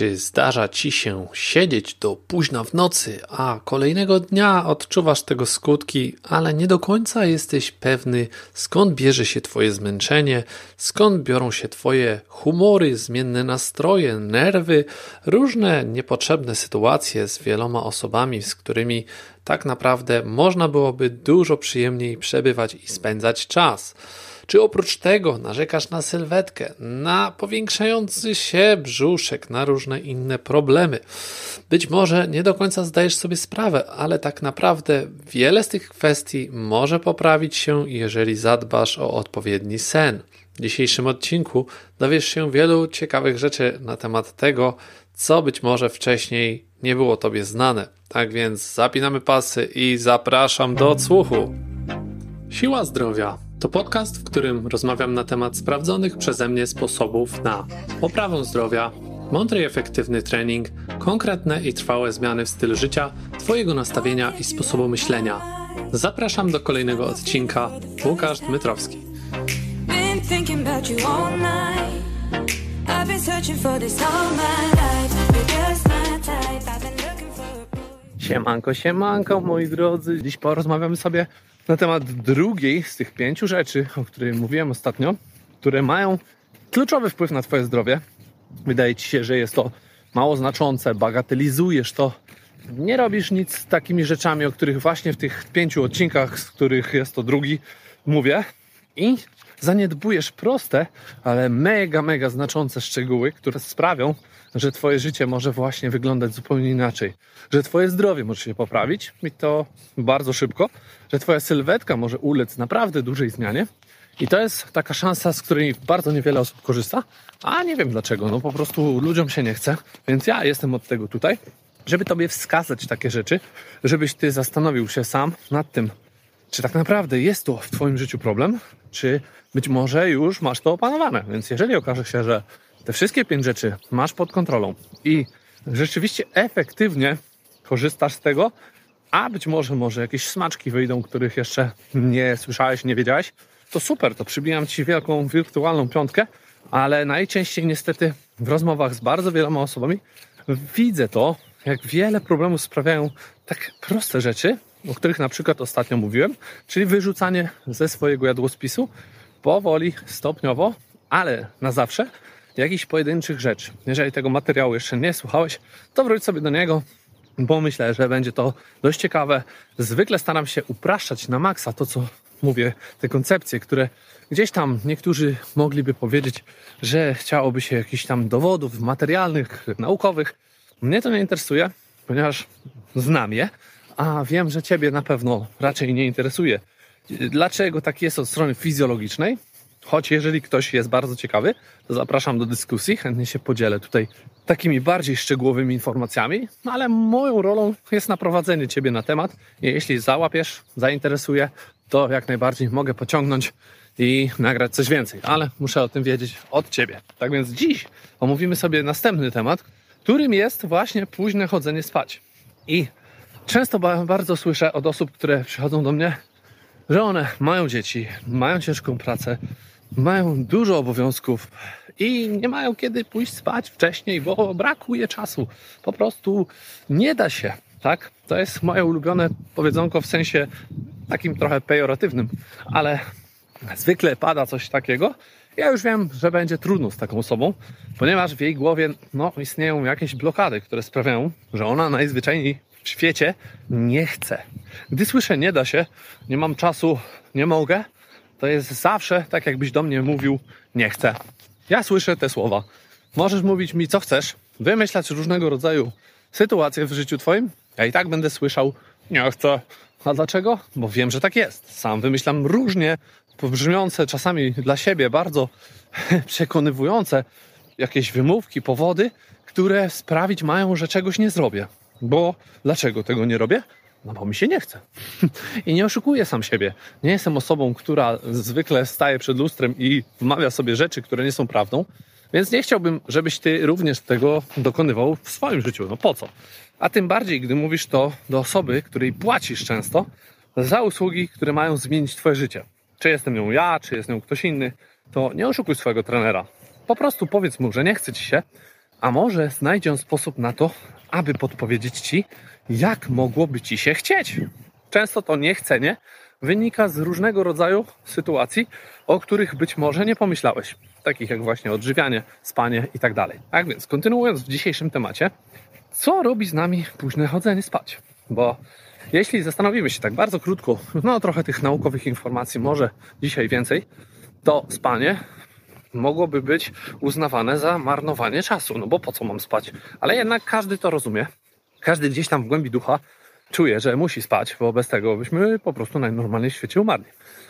Czy zdarza ci się siedzieć do późna w nocy, a kolejnego dnia odczuwasz tego skutki, ale nie do końca jesteś pewny, skąd bierze się twoje zmęczenie, skąd biorą się twoje humory, zmienne nastroje, nerwy, różne niepotrzebne sytuacje z wieloma osobami, z którymi tak naprawdę można byłoby dużo przyjemniej przebywać i spędzać czas. Czy oprócz tego narzekasz na sylwetkę, na powiększający się brzuszek, na różne inne problemy? Być może nie do końca zdajesz sobie sprawę, ale tak naprawdę wiele z tych kwestii może poprawić się, jeżeli zadbasz o odpowiedni sen. W dzisiejszym odcinku dowiesz się wielu ciekawych rzeczy na temat tego, co być może wcześniej nie było Tobie znane. Tak więc zapinamy pasy i zapraszam do odsłuchu. Siła zdrowia to podcast, w którym rozmawiam na temat sprawdzonych przeze mnie sposobów na poprawę zdrowia, mądry i efektywny trening, konkretne i trwałe zmiany w stylu życia, Twojego nastawienia i sposobu myślenia. Zapraszam do kolejnego odcinka. Łukasz Dmytrowski. Siemanko, siemanko moi drodzy. Dziś porozmawiamy sobie na temat drugiej z tych pięciu rzeczy, o której mówiłem ostatnio, które mają kluczowy wpływ na Twoje zdrowie. Wydaje Ci się, że jest to mało znaczące, bagatelizujesz to, nie robisz nic z takimi rzeczami, o których właśnie w tych pięciu odcinkach, z których jest to drugi, mówię. I zaniedbujesz proste, ale mega, mega znaczące szczegóły, które sprawią, że Twoje życie może właśnie wyglądać zupełnie inaczej, że Twoje zdrowie może się poprawić i to bardzo szybko, że Twoja sylwetka może ulec naprawdę dużej zmianie. I to jest taka szansa, z której bardzo niewiele osób korzysta, a nie wiem dlaczego, no po prostu ludziom się nie chce, więc ja jestem od tego tutaj, żeby Tobie wskazać takie rzeczy, żebyś Ty zastanowił się sam nad tym, czy tak naprawdę jest to w Twoim życiu problem, czy być może już masz to opanowane. Więc jeżeli okaże się, że te wszystkie pięć rzeczy masz pod kontrolą i rzeczywiście efektywnie korzystasz z tego, a być może może jakieś smaczki wyjdą, których jeszcze nie słyszałeś, nie wiedziałeś, to super, to przybijam Ci wielką wirtualną piątkę, ale najczęściej niestety w rozmowach z bardzo wieloma osobami widzę to, jak wiele problemów sprawiają tak proste rzeczy, o których na przykład ostatnio mówiłem, czyli wyrzucanie ze swojego jadłospisu powoli, stopniowo, ale na zawsze jakichś pojedynczych rzeczy. Jeżeli tego materiału jeszcze nie słuchałeś, to wróć sobie do niego, bo myślę, że będzie to dość ciekawe. Zwykle staram się upraszczać na maksa to, co mówię, te koncepcje, które gdzieś tam niektórzy mogliby powiedzieć, że chciałoby się jakichś tam dowodów materialnych, naukowych. Mnie to nie interesuje, ponieważ znam je, a wiem, że Ciebie na pewno raczej nie interesuje. Dlaczego tak jest od strony fizjologicznej? Choć jeżeli ktoś jest bardzo ciekawy, to zapraszam do dyskusji, chętnie się podzielę tutaj takimi bardziej szczegółowymi informacjami, no ale moją rolą jest naprowadzenie Ciebie na temat i jeśli załapiesz, zainteresuje, to jak najbardziej mogę pociągnąć i nagrać coś więcej, ale muszę o tym wiedzieć od Ciebie. Tak więc dziś omówimy sobie następny temat, którym jest właśnie późne chodzenie spać. I często bardzo słyszę od osób, które przychodzą do mnie, że one mają dzieci, mają ciężką pracę, mają dużo obowiązków i nie mają kiedy pójść spać wcześniej, bo brakuje czasu. Po prostu nie da się, tak? To jest moje ulubione powiedzonko w sensie takim trochę pejoratywnym, ale zwykle pada coś takiego. Ja już wiem, że będzie trudno z taką osobą, ponieważ w jej głowie no, istnieją jakieś blokady, które sprawiają, że ona najzwyczajniej w świecie nie chce. Gdy słyszę nie da się, nie mam czasu, nie mogę, to jest zawsze tak, jakbyś do mnie mówił nie chcę. Ja słyszę te słowa. Możesz mówić mi co chcesz, wymyślać różnego rodzaju sytuacje w życiu twoim. Ja i tak będę słyszał nie chcę. A dlaczego? Bo wiem, że tak jest. Sam wymyślam różnie brzmiące, czasami dla siebie bardzo przekonywujące jakieś wymówki, powody, które sprawić mają, że czegoś nie zrobię. Bo dlaczego tego nie robię? No bo mi się nie chce. I nie oszukuję sam siebie. Nie jestem osobą, która zwykle staje przed lustrem i wmawia sobie rzeczy, które nie są prawdą. Więc nie chciałbym, żebyś ty również tego dokonywał w swoim życiu. No po co? A tym bardziej, gdy mówisz to do osoby, której płacisz często za usługi, które mają zmienić twoje życie. Czy jestem nią ja, czy jest nią ktoś inny, to nie oszukuj swojego trenera. Po prostu powiedz mu, że nie chce ci się, a może znajdzie on sposób na to, aby podpowiedzieć ci, jak mogłoby ci się chcieć. Często to niechcenie wynika z różnego rodzaju sytuacji, o których być może nie pomyślałeś, takich jak właśnie odżywianie, spanie i tak. Tak więc, kontynuując w dzisiejszym temacie, co robi z nami późne chodzenie spać? Bo jeśli zastanowimy się tak bardzo krótko, no trochę tych naukowych informacji, może dzisiaj więcej, to spanie mogłoby być uznawane za marnowanie czasu. No bo po co mam spać? Ale jednak każdy to rozumie. Każdy gdzieś tam w głębi ducha czuje, że musi spać, bo bez tego byśmy po prostu najnormalniej w świecie umarli.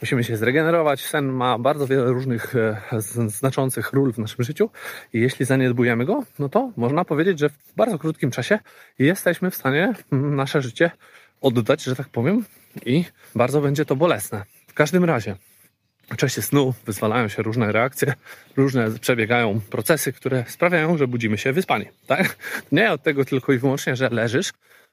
Musimy się zregenerować. Sen ma bardzo wiele różnych e, znaczących ról w naszym życiu i jeśli zaniedbujemy go, no to można powiedzieć, że w bardzo krótkim czasie jesteśmy w stanie mm, nasze życie oddać, że tak powiem, i bardzo będzie to bolesne. W każdym razie, w czasie snu wyzwalają się różne reakcje, różne przebiegają procesy, które sprawiają, że budzimy się wyspani. Tak? Nie od tego tylko i wyłącznie, że leżysz,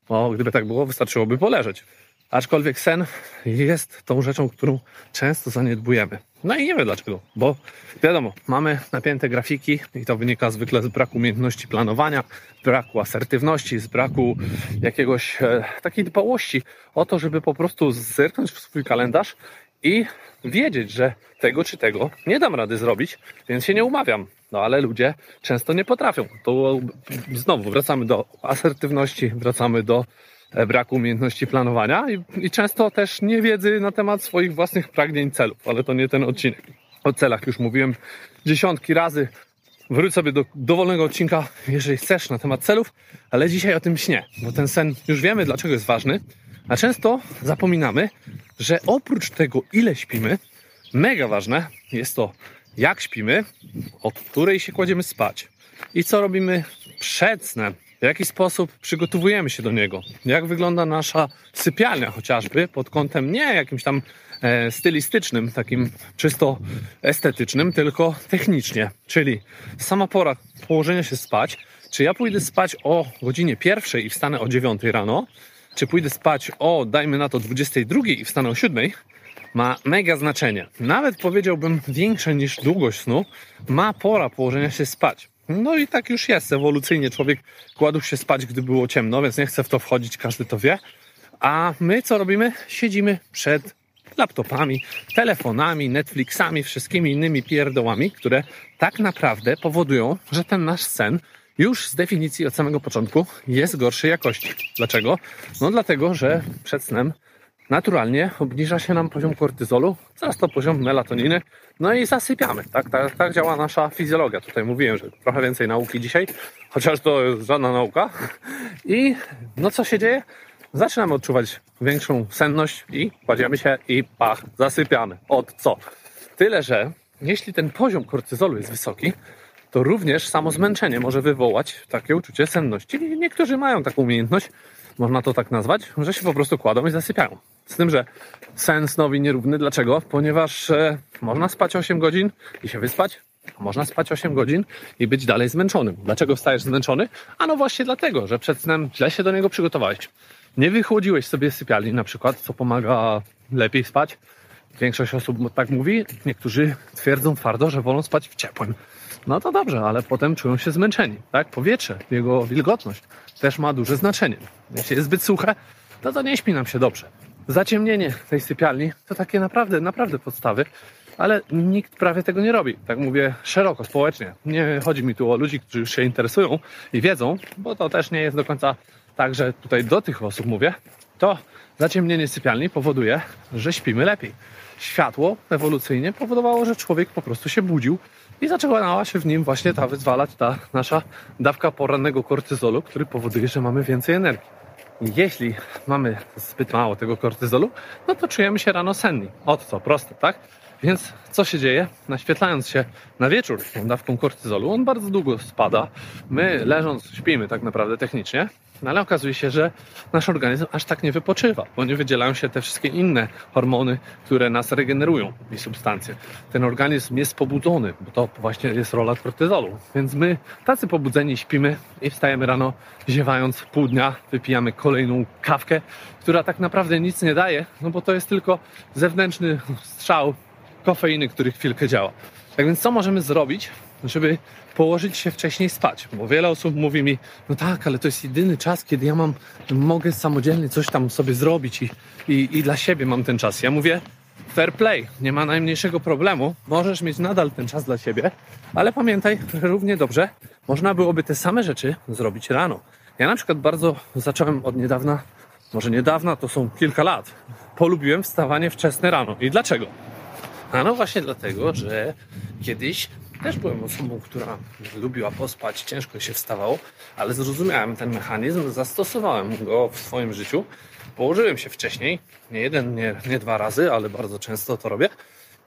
bo gdyby tak było, wystarczyłoby poleżeć. Aczkolwiek sen jest tą rzeczą, którą często zaniedbujemy. No i nie wiem dlaczego, bo wiadomo, mamy napięte grafiki i to wynika zwykle z braku umiejętności planowania, braku asertywności, z braku jakiegoś e, takiej dbałości o to, żeby po prostu zerknąć w swój kalendarz i wiedzieć, że tego czy tego nie dam rady zrobić, więc się nie umawiam. No ale ludzie często nie potrafią. To znowu wracamy do asertywności, wracamy do e, braku umiejętności planowania i, i często też niewiedzy na temat swoich własnych pragnień, celów, ale to nie ten odcinek. O celach już mówiłem dziesiątki razy. Wróć sobie do dowolnego odcinka, jeżeli chcesz, na temat celów, ale dzisiaj o tym śnie, bo ten sen już wiemy, dlaczego jest ważny, a często zapominamy, że oprócz tego, ile śpimy, mega ważne jest to, jak śpimy, od której się kładziemy spać i co robimy przed snem. W jaki sposób przygotowujemy się do niego? Jak wygląda nasza sypialnia chociażby pod kątem nie jakimś tam e, stylistycznym, takim czysto estetycznym, tylko technicznie. Czyli sama pora położenia się spać. Czy ja pójdę spać o godzinie pierwszej i wstanę o dziewiątej rano? Czy pójdę spać o, dajmy na to, 22 i wstanę o 7? ma mega znaczenie. Nawet powiedziałbym większe niż długość snu, ma pora położenia się spać. No i tak już jest. Ewolucyjnie człowiek kładł się spać, gdy było ciemno, więc nie chcę w to wchodzić, każdy to wie. A my co robimy? Siedzimy przed laptopami, telefonami, Netflixami, wszystkimi innymi pierdołami, które tak naprawdę powodują, że ten nasz sen już z definicji od samego początku jest gorszej jakości. Dlaczego? No dlatego, że przed snem naturalnie obniża się nam poziom kortyzolu, coraz to poziom melatoniny, no i zasypiamy. Tak, tak, tak działa nasza fizjologia. Tutaj mówiłem, że trochę więcej nauki dzisiaj, chociaż to jest żadna nauka. I no co się dzieje? Zaczynamy odczuwać większą senność i kładziemy się i pach, zasypiamy. Od co? Tyle, że jeśli ten poziom kortyzolu jest wysoki, to również samo zmęczenie może wywołać takie uczucie senności. Niektórzy mają taką umiejętność, można to tak nazwać, że się po prostu kładą i zasypiają. Z tym, że sen snowi nierówny. Dlaczego? Ponieważ e, można spać 8 godzin i się wyspać, a można spać 8 godzin i być dalej zmęczonym. Dlaczego wstajesz zmęczony? A no właśnie dlatego, że przed snem źle się do niego przygotowałeś. Nie wychłodziłeś sobie sypialni na przykład, co pomaga lepiej spać. Większość osób tak mówi. Niektórzy twierdzą twardo, że wolą spać w ciepłym. No to dobrze, ale potem czują się zmęczeni. Tak? Powietrze, jego wilgotność też ma duże znaczenie. Jeśli jest zbyt suche, to nie śpi nam się dobrze. Zaciemnienie tej sypialni to takie naprawdę, naprawdę podstawy, ale nikt prawie tego nie robi. Tak mówię szeroko, społecznie. Nie chodzi mi tu o ludzi, którzy już się interesują i wiedzą, bo to też nie jest do końca tak, że tutaj do tych osób mówię. To zaciemnienie sypialni powoduje, że śpimy lepiej. Światło ewolucyjnie powodowało, że człowiek po prostu się budził i zaczęła się w nim właśnie ta wyzwalać ta nasza dawka porannego kortyzolu, który powoduje, że mamy więcej energii. Jeśli mamy zbyt mało tego kortyzolu, no to czujemy się rano senni. Od co? Proste, tak? Więc co się dzieje? Naświetlając się na wieczór tą dawką kortyzolu, on bardzo długo spada. My leżąc śpimy tak naprawdę technicznie, no ale okazuje się, że nasz organizm aż tak nie wypoczywa, bo nie wydzielają się te wszystkie inne hormony, które nas regenerują i substancje. Ten organizm jest pobudzony, bo to właśnie jest rola kortyzolu. Więc my, tacy pobudzeni, śpimy i wstajemy rano, ziewając pół dnia, wypijamy kolejną kawkę, która tak naprawdę nic nie daje, no bo to jest tylko zewnętrzny strzał kofeiny, który chwilkę działa. Tak więc co możemy zrobić, żeby położyć się wcześniej spać. Bo wiele osób mówi mi, no tak, ale to jest jedyny czas, kiedy ja mam, mogę samodzielnie coś tam sobie zrobić i, i, i dla siebie mam ten czas. Ja mówię, fair play, nie ma najmniejszego problemu, możesz mieć nadal ten czas dla siebie, ale pamiętaj, że równie dobrze można byłoby te same rzeczy zrobić rano. Ja na przykład bardzo zacząłem od niedawna, może niedawna, to są kilka lat, polubiłem wstawanie wczesne rano. I dlaczego? A no właśnie dlatego, że kiedyś też byłem osobą, która lubiła pospać, ciężko się wstawało, ale zrozumiałem ten mechanizm, zastosowałem go w swoim życiu. Położyłem się wcześniej, nie jeden, nie, nie dwa razy, ale bardzo często to robię.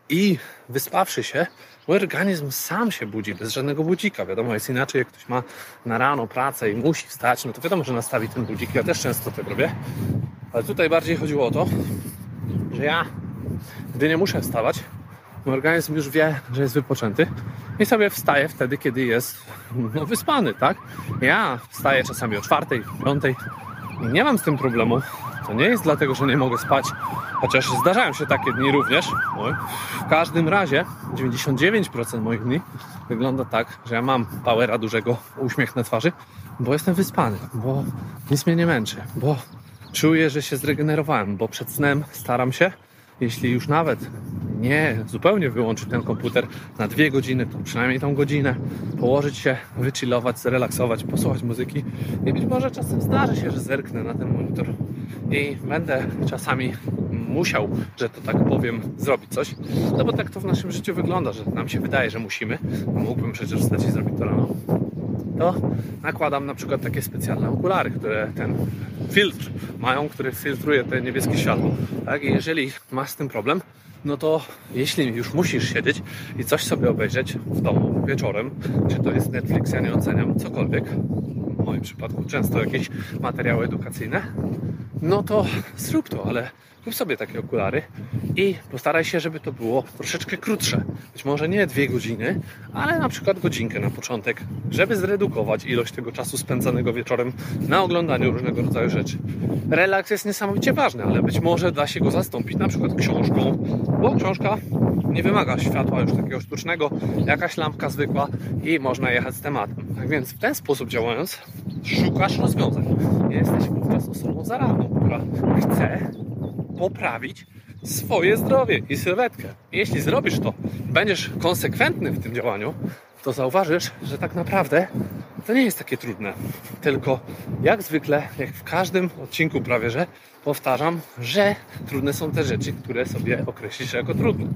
I wyspawszy się, mój organizm sam się budzi, bez żadnego budzika. Wiadomo, jest inaczej, jak ktoś ma na rano pracę i musi wstać, no to wiadomo, że nastawi ten budzik. Ja też często tak robię. Ale tutaj bardziej chodziło o to, że ja, gdy nie muszę wstawać, mój organizm już wie, że jest wypoczęty i sobie wstaje wtedy, kiedy jest no, wyspany, tak? Ja wstaję czasami o czwartej, piątej i nie mam z tym problemu. To nie jest dlatego, że nie mogę spać, chociaż zdarzają się takie dni również. W każdym razie 99% moich dni wygląda tak, że ja mam powera dużego, uśmiech na twarzy, bo jestem wyspany, bo nic mnie nie męczy, bo czuję, że się zregenerowałem, bo przed snem staram się, jeśli już nawet nie zupełnie wyłączyć ten komputer na dwie godziny, to przynajmniej tą godzinę położyć się, wychillować, zrelaksować, posłuchać muzyki. I być może czasem zdarzy się, że zerknę na ten monitor i będę czasami musiał, że to tak powiem, zrobić coś, no bo tak to w naszym życiu wygląda, że nam się wydaje, że musimy, a mógłbym przecież wstać i zrobić to rano to nakładam na przykład takie specjalne okulary, które ten filtr mają, który filtruje te niebieskie światło. Tak? I jeżeli masz z tym problem, no to jeśli już musisz siedzieć i coś sobie obejrzeć w domu wieczorem, czy to jest Netflix, ja nie oceniam cokolwiek, w moim przypadku często jakieś materiały edukacyjne, no to zrób to, ale kup sobie takie okulary i postaraj się, żeby to było troszeczkę krótsze. Być może nie dwie godziny, ale na przykład godzinkę na początek, żeby zredukować ilość tego czasu spędzanego wieczorem na oglądaniu różnego rodzaju rzeczy. Relaks jest niesamowicie ważny, ale być może da się go zastąpić na przykład książką, bo książka nie wymaga światła już takiego sztucznego, jakaś lampka zwykła i można jechać z tematem. Tak więc w ten sposób działając, szukasz rozwiązań. Jesteś wówczas osobą zaradną, która chce poprawić swoje zdrowie i sylwetkę. Jeśli zrobisz to, będziesz konsekwentny w tym działaniu, to zauważysz, że tak naprawdę to nie jest takie trudne. Tylko jak zwykle, jak w każdym odcinku prawie, że powtarzam, że trudne są te rzeczy, które sobie określisz jako trudne.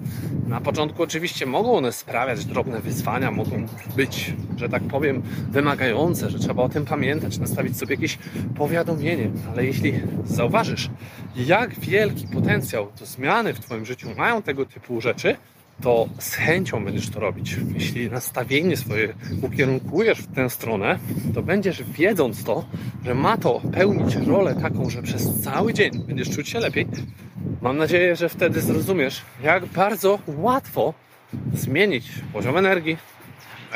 Na początku oczywiście mogą one sprawiać drobne wyzwania, mogą być, że tak powiem, wymagające, że trzeba o tym pamiętać, nastawić sobie jakieś powiadomienie, ale jeśli zauważysz, jak wielki potencjał do zmiany w Twoim życiu mają tego typu rzeczy, to z chęcią będziesz to robić. Jeśli nastawienie swoje ukierunkujesz w tę stronę, to będziesz wiedząc to, że ma to pełnić rolę taką, że przez cały dzień będziesz czuć się lepiej. Mam nadzieję, że wtedy zrozumiesz, jak bardzo łatwo zmienić poziom energii,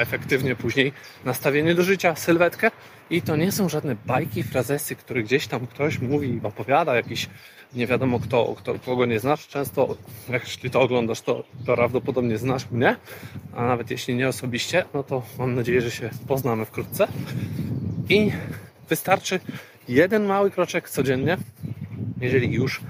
efektywnie później nastawienie do życia, sylwetkę. I to nie są żadne bajki, frazesy, które gdzieś tam ktoś mówi, opowiada, jakiś nie wiadomo kto, kto, kogo nie znasz. Często, jeśli to oglądasz, to prawdopodobnie znasz mnie, a nawet jeśli nie osobiście, no to mam nadzieję, że się poznamy wkrótce. I wystarczy jeden mały kroczek codziennie, jeżeli już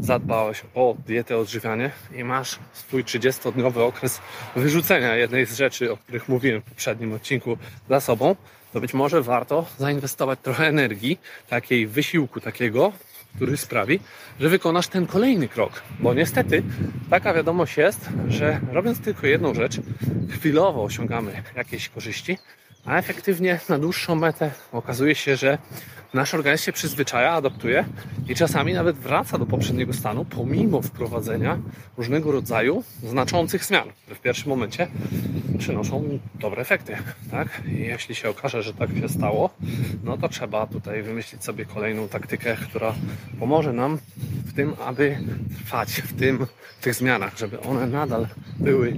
zadbałeś o dietę, odżywianie i masz swój 30-dniowy okres wyrzucenia jednej z rzeczy, o których mówiłem w poprzednim odcinku za sobą, to być może warto zainwestować trochę energii, takiej wysiłku takiego, który sprawi, że wykonasz ten kolejny krok. Bo niestety taka wiadomość jest, że robiąc tylko jedną rzecz, chwilowo osiągamy jakieś korzyści, a efektywnie na dłuższą metę okazuje się, że nasz organizm się przyzwyczaja, adaptuje i czasami nawet wraca do poprzedniego stanu, pomimo wprowadzenia różnego rodzaju znaczących zmian, które w pierwszym momencie przynoszą dobre efekty. Tak? I jeśli się okaże, że tak się stało, no to trzeba tutaj wymyślić sobie kolejną taktykę, która pomoże nam w tym, aby trwać w, tym, w tych zmianach, żeby one nadal były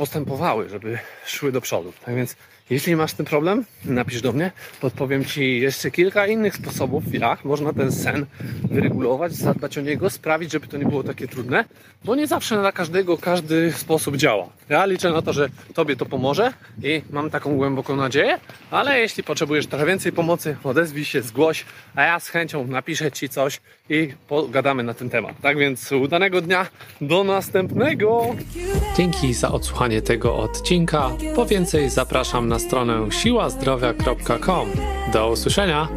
postępowały, żeby szły do przodu. Tak więc jeśli masz ten problem, napisz do mnie, podpowiem Ci jeszcze kilka innych sposobów, jak można ten sen wyregulować, zadbać o niego, sprawić, żeby to nie było takie trudne, bo nie zawsze dla każdego każdy sposób działa. Ja liczę na to, że Tobie to pomoże i mam taką głęboką nadzieję, ale jeśli potrzebujesz trochę więcej pomocy, odezwij się, zgłoś, a ja z chęcią napiszę Ci coś i pogadamy na ten temat. Tak więc udanego dnia, do następnego! Dzięki za odsłuchanie tego odcinka. Po więcej zapraszam na stronę siłazdrowia.com. Do usłyszenia!